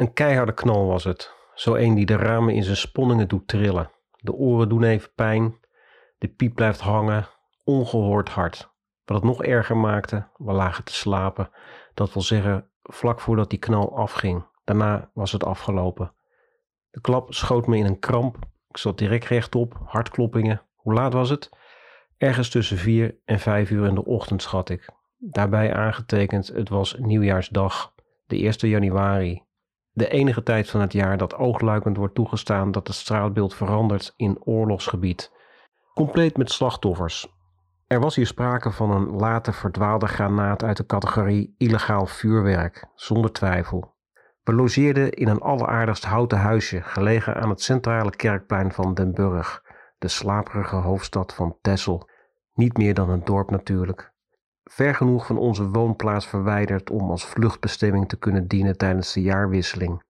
Een keiharde knal was het. Zo een die de ramen in zijn sponningen doet trillen. De oren doen even pijn. De piep blijft hangen. Ongehoord hard. Wat het nog erger maakte, we lagen te slapen. Dat wil zeggen, vlak voordat die knal afging. Daarna was het afgelopen. De klap schoot me in een kramp. Ik zat direct rechtop, hartkloppingen. Hoe laat was het? Ergens tussen vier en vijf uur in de ochtend, schat ik. Daarbij aangetekend, het was nieuwjaarsdag, de 1 januari. De enige tijd van het jaar dat oogluikend wordt toegestaan dat het straatbeeld verandert in oorlogsgebied. Compleet met slachtoffers. Er was hier sprake van een later verdwaalde granaat uit de categorie illegaal vuurwerk, zonder twijfel. We logeerden in een alleraardigst houten huisje gelegen aan het centrale kerkplein van Den Burg, de slaperige hoofdstad van Texel. Niet meer dan een dorp natuurlijk. Ver genoeg van onze woonplaats verwijderd om als vluchtbestemming te kunnen dienen tijdens de jaarwisseling.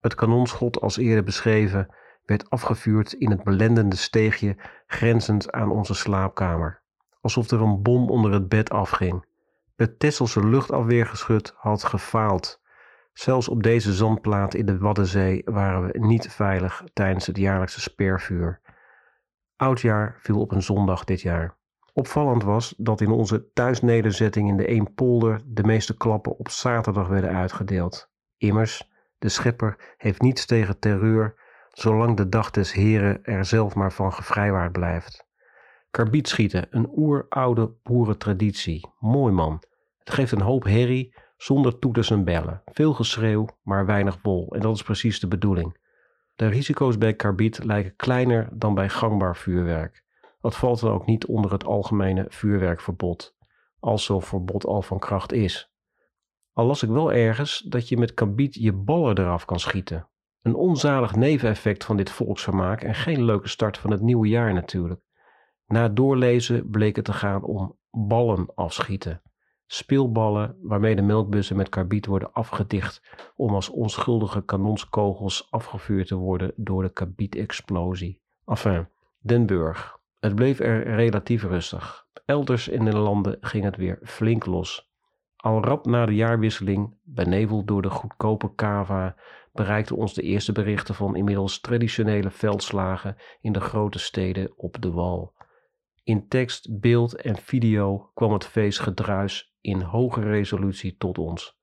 Het kanonschot, als eerder beschreven, werd afgevuurd in het belendende steegje grenzend aan onze slaapkamer, alsof er een bom onder het bed afging. Het Tesselse luchtafweergeschut had gefaald. Zelfs op deze zandplaat in de Waddenzee waren we niet veilig tijdens het jaarlijkse spervuur. Oudjaar viel op een zondag dit jaar. Opvallend was dat in onze thuisnederzetting in de Eempolder de meeste klappen op zaterdag werden uitgedeeld. Immers, de schepper heeft niets tegen terreur, zolang de dag des heren er zelf maar van gevrijwaard blijft. Karbietschieten, een oeroude boerentraditie. Mooi man. Het geeft een hoop herrie, zonder toeters en bellen. Veel geschreeuw, maar weinig wol. En dat is precies de bedoeling. De risico's bij karbiet lijken kleiner dan bij gangbaar vuurwerk. Dat valt dan ook niet onder het algemene vuurwerkverbod, als zo'n verbod al van kracht is. Al las ik wel ergens dat je met karbiet je ballen eraf kan schieten. Een onzalig neveneffect van dit volksvermaak en geen leuke start van het nieuwe jaar natuurlijk. Na het doorlezen bleek het te gaan om ballen afschieten. Speelballen waarmee de melkbussen met karbiet worden afgedicht om als onschuldige kanonskogels afgevuurd te worden door de karbietexplosie. Enfin, Den Burg. Het bleef er relatief rustig. Elders in de landen ging het weer flink los. Al rap na de jaarwisseling, beneveld door de goedkope kava, bereikten ons de eerste berichten van inmiddels traditionele veldslagen in de grote steden op de wal. In tekst, beeld en video kwam het feestgedruis in hoge resolutie tot ons.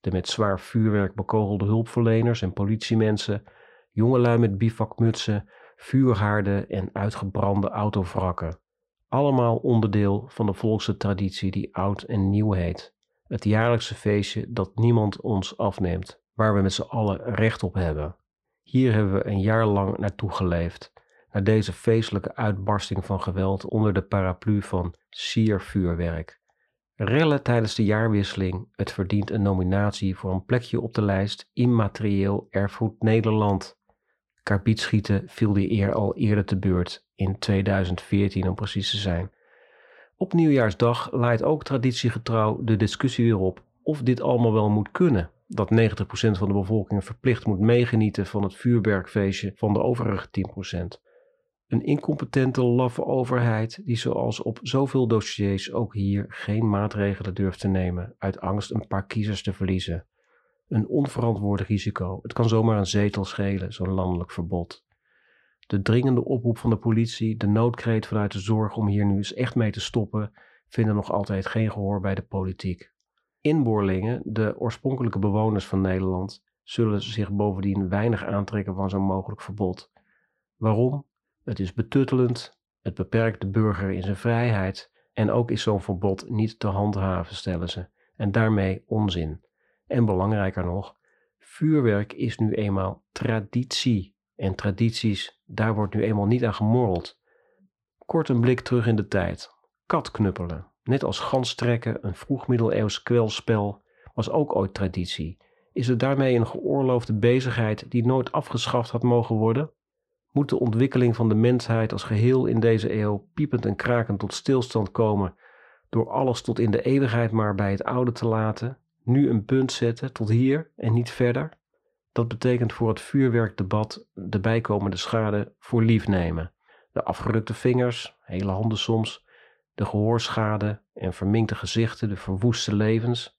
De met zwaar vuurwerk bekogelde hulpverleners en politiemensen, jongelui met bivakmutsen, vuurhaarden en uitgebrande autovrakken. Allemaal onderdeel van de volkse traditie die oud en nieuw heet. Het jaarlijkse feestje dat niemand ons afneemt, waar we met z'n allen recht op hebben. Hier hebben we een jaar lang naartoe geleefd, naar deze feestelijke uitbarsting van geweld onder de paraplu van siervuurwerk. Rellen tijdens de jaarwisseling, het verdient een nominatie voor een plekje op de lijst Immaterieel Erfgoed Nederland. Karbietschieten viel die eer al eerder te beurt, in 2014 om precies te zijn. Op nieuwjaarsdag laait ook traditiegetrouw de discussie weer op of dit allemaal wel moet kunnen. Dat 90% van de bevolking verplicht moet meegenieten van het vuurwerkfeestje van de overige 10%. Een incompetente, laffe overheid die zoals op zoveel dossiers ook hier geen maatregelen durft te nemen uit angst een paar kiezers te verliezen. Een onverantwoord risico. Het kan zomaar een zetel schelen, zo'n landelijk verbod. De dringende oproep van de politie, de noodkreet vanuit de zorg om hier nu eens echt mee te stoppen, vinden nog altijd geen gehoor bij de politiek. Inboorlingen, de oorspronkelijke bewoners van Nederland, zullen zich bovendien weinig aantrekken van zo'n mogelijk verbod. Waarom? Het is betuttelend, het beperkt de burger in zijn vrijheid en ook is zo'n verbod niet te handhaven, stellen ze, en daarmee onzin. En belangrijker nog, vuurwerk is nu eenmaal traditie. En tradities, daar wordt nu eenmaal niet aan gemorreld. Kort een blik terug in de tijd. Katknuppelen, net als ganstrekken, een vroegmiddeleeuws kwelspel, was ook ooit traditie. Is het daarmee een geoorloofde bezigheid die nooit afgeschaft had mogen worden? Moet de ontwikkeling van de mensheid als geheel in deze eeuw piepend en krakend tot stilstand komen door alles tot in de eeuwigheid maar bij het oude te laten nu een punt zetten tot hier en niet verder. Dat betekent voor het vuurwerkdebat de bijkomende schade voor lief nemen. De afgerukte vingers, hele handen soms, de gehoorschade en verminkte gezichten, de verwoeste levens.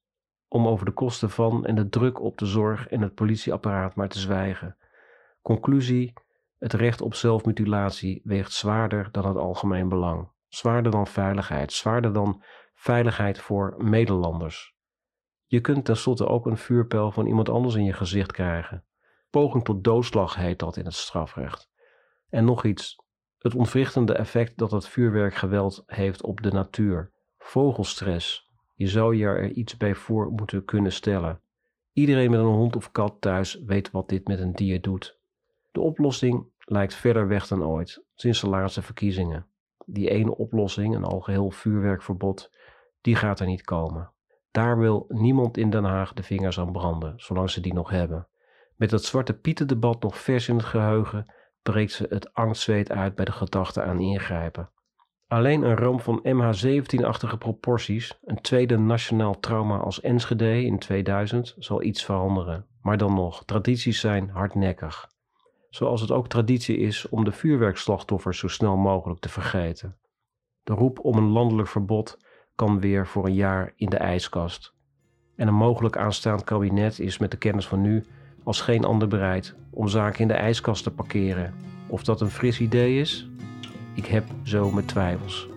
om over de kosten van en de druk op de zorg en het politieapparaat maar te zwijgen. Conclusie: het recht op zelfmutilatie weegt zwaarder dan het algemeen belang. Zwaarder dan veiligheid, zwaarder dan veiligheid voor medelanders. Je kunt tenslotte ook een vuurpijl van iemand anders in je gezicht krijgen. Poging tot doodslag heet dat in het strafrecht. En nog iets: het ontwrichtende effect dat het vuurwerkgeweld heeft op de natuur. Vogelstress. Je zou je er iets bij voor moeten kunnen stellen. Iedereen met een hond of kat thuis weet wat dit met een dier doet. De oplossing lijkt verder weg dan ooit, sinds de laatste verkiezingen. Die ene oplossing, een algeheel vuurwerkverbod, die gaat er niet komen. Daar wil niemand in Den Haag de vingers aan branden, zolang ze die nog hebben. Met het Zwarte Pieten-debat nog vers in het geheugen, breekt ze het angstzweet uit bij de gedachte aan ingrijpen. Alleen een ramp van MH17-achtige proporties, een tweede nationaal trauma als Enschede in 2000, zal iets veranderen. Maar dan nog, tradities zijn hardnekkig. Zoals het ook traditie is om de vuurwerkslachtoffers zo snel mogelijk te vergeten. De roep om een landelijk verbod kan weer voor een jaar in de ijskast. En een mogelijk aanstaand kabinet is met de kennis van nu als geen ander bereid om zaken in de ijskast te parkeren. Of dat een fris idee is? Ik heb zo mijn twijfels.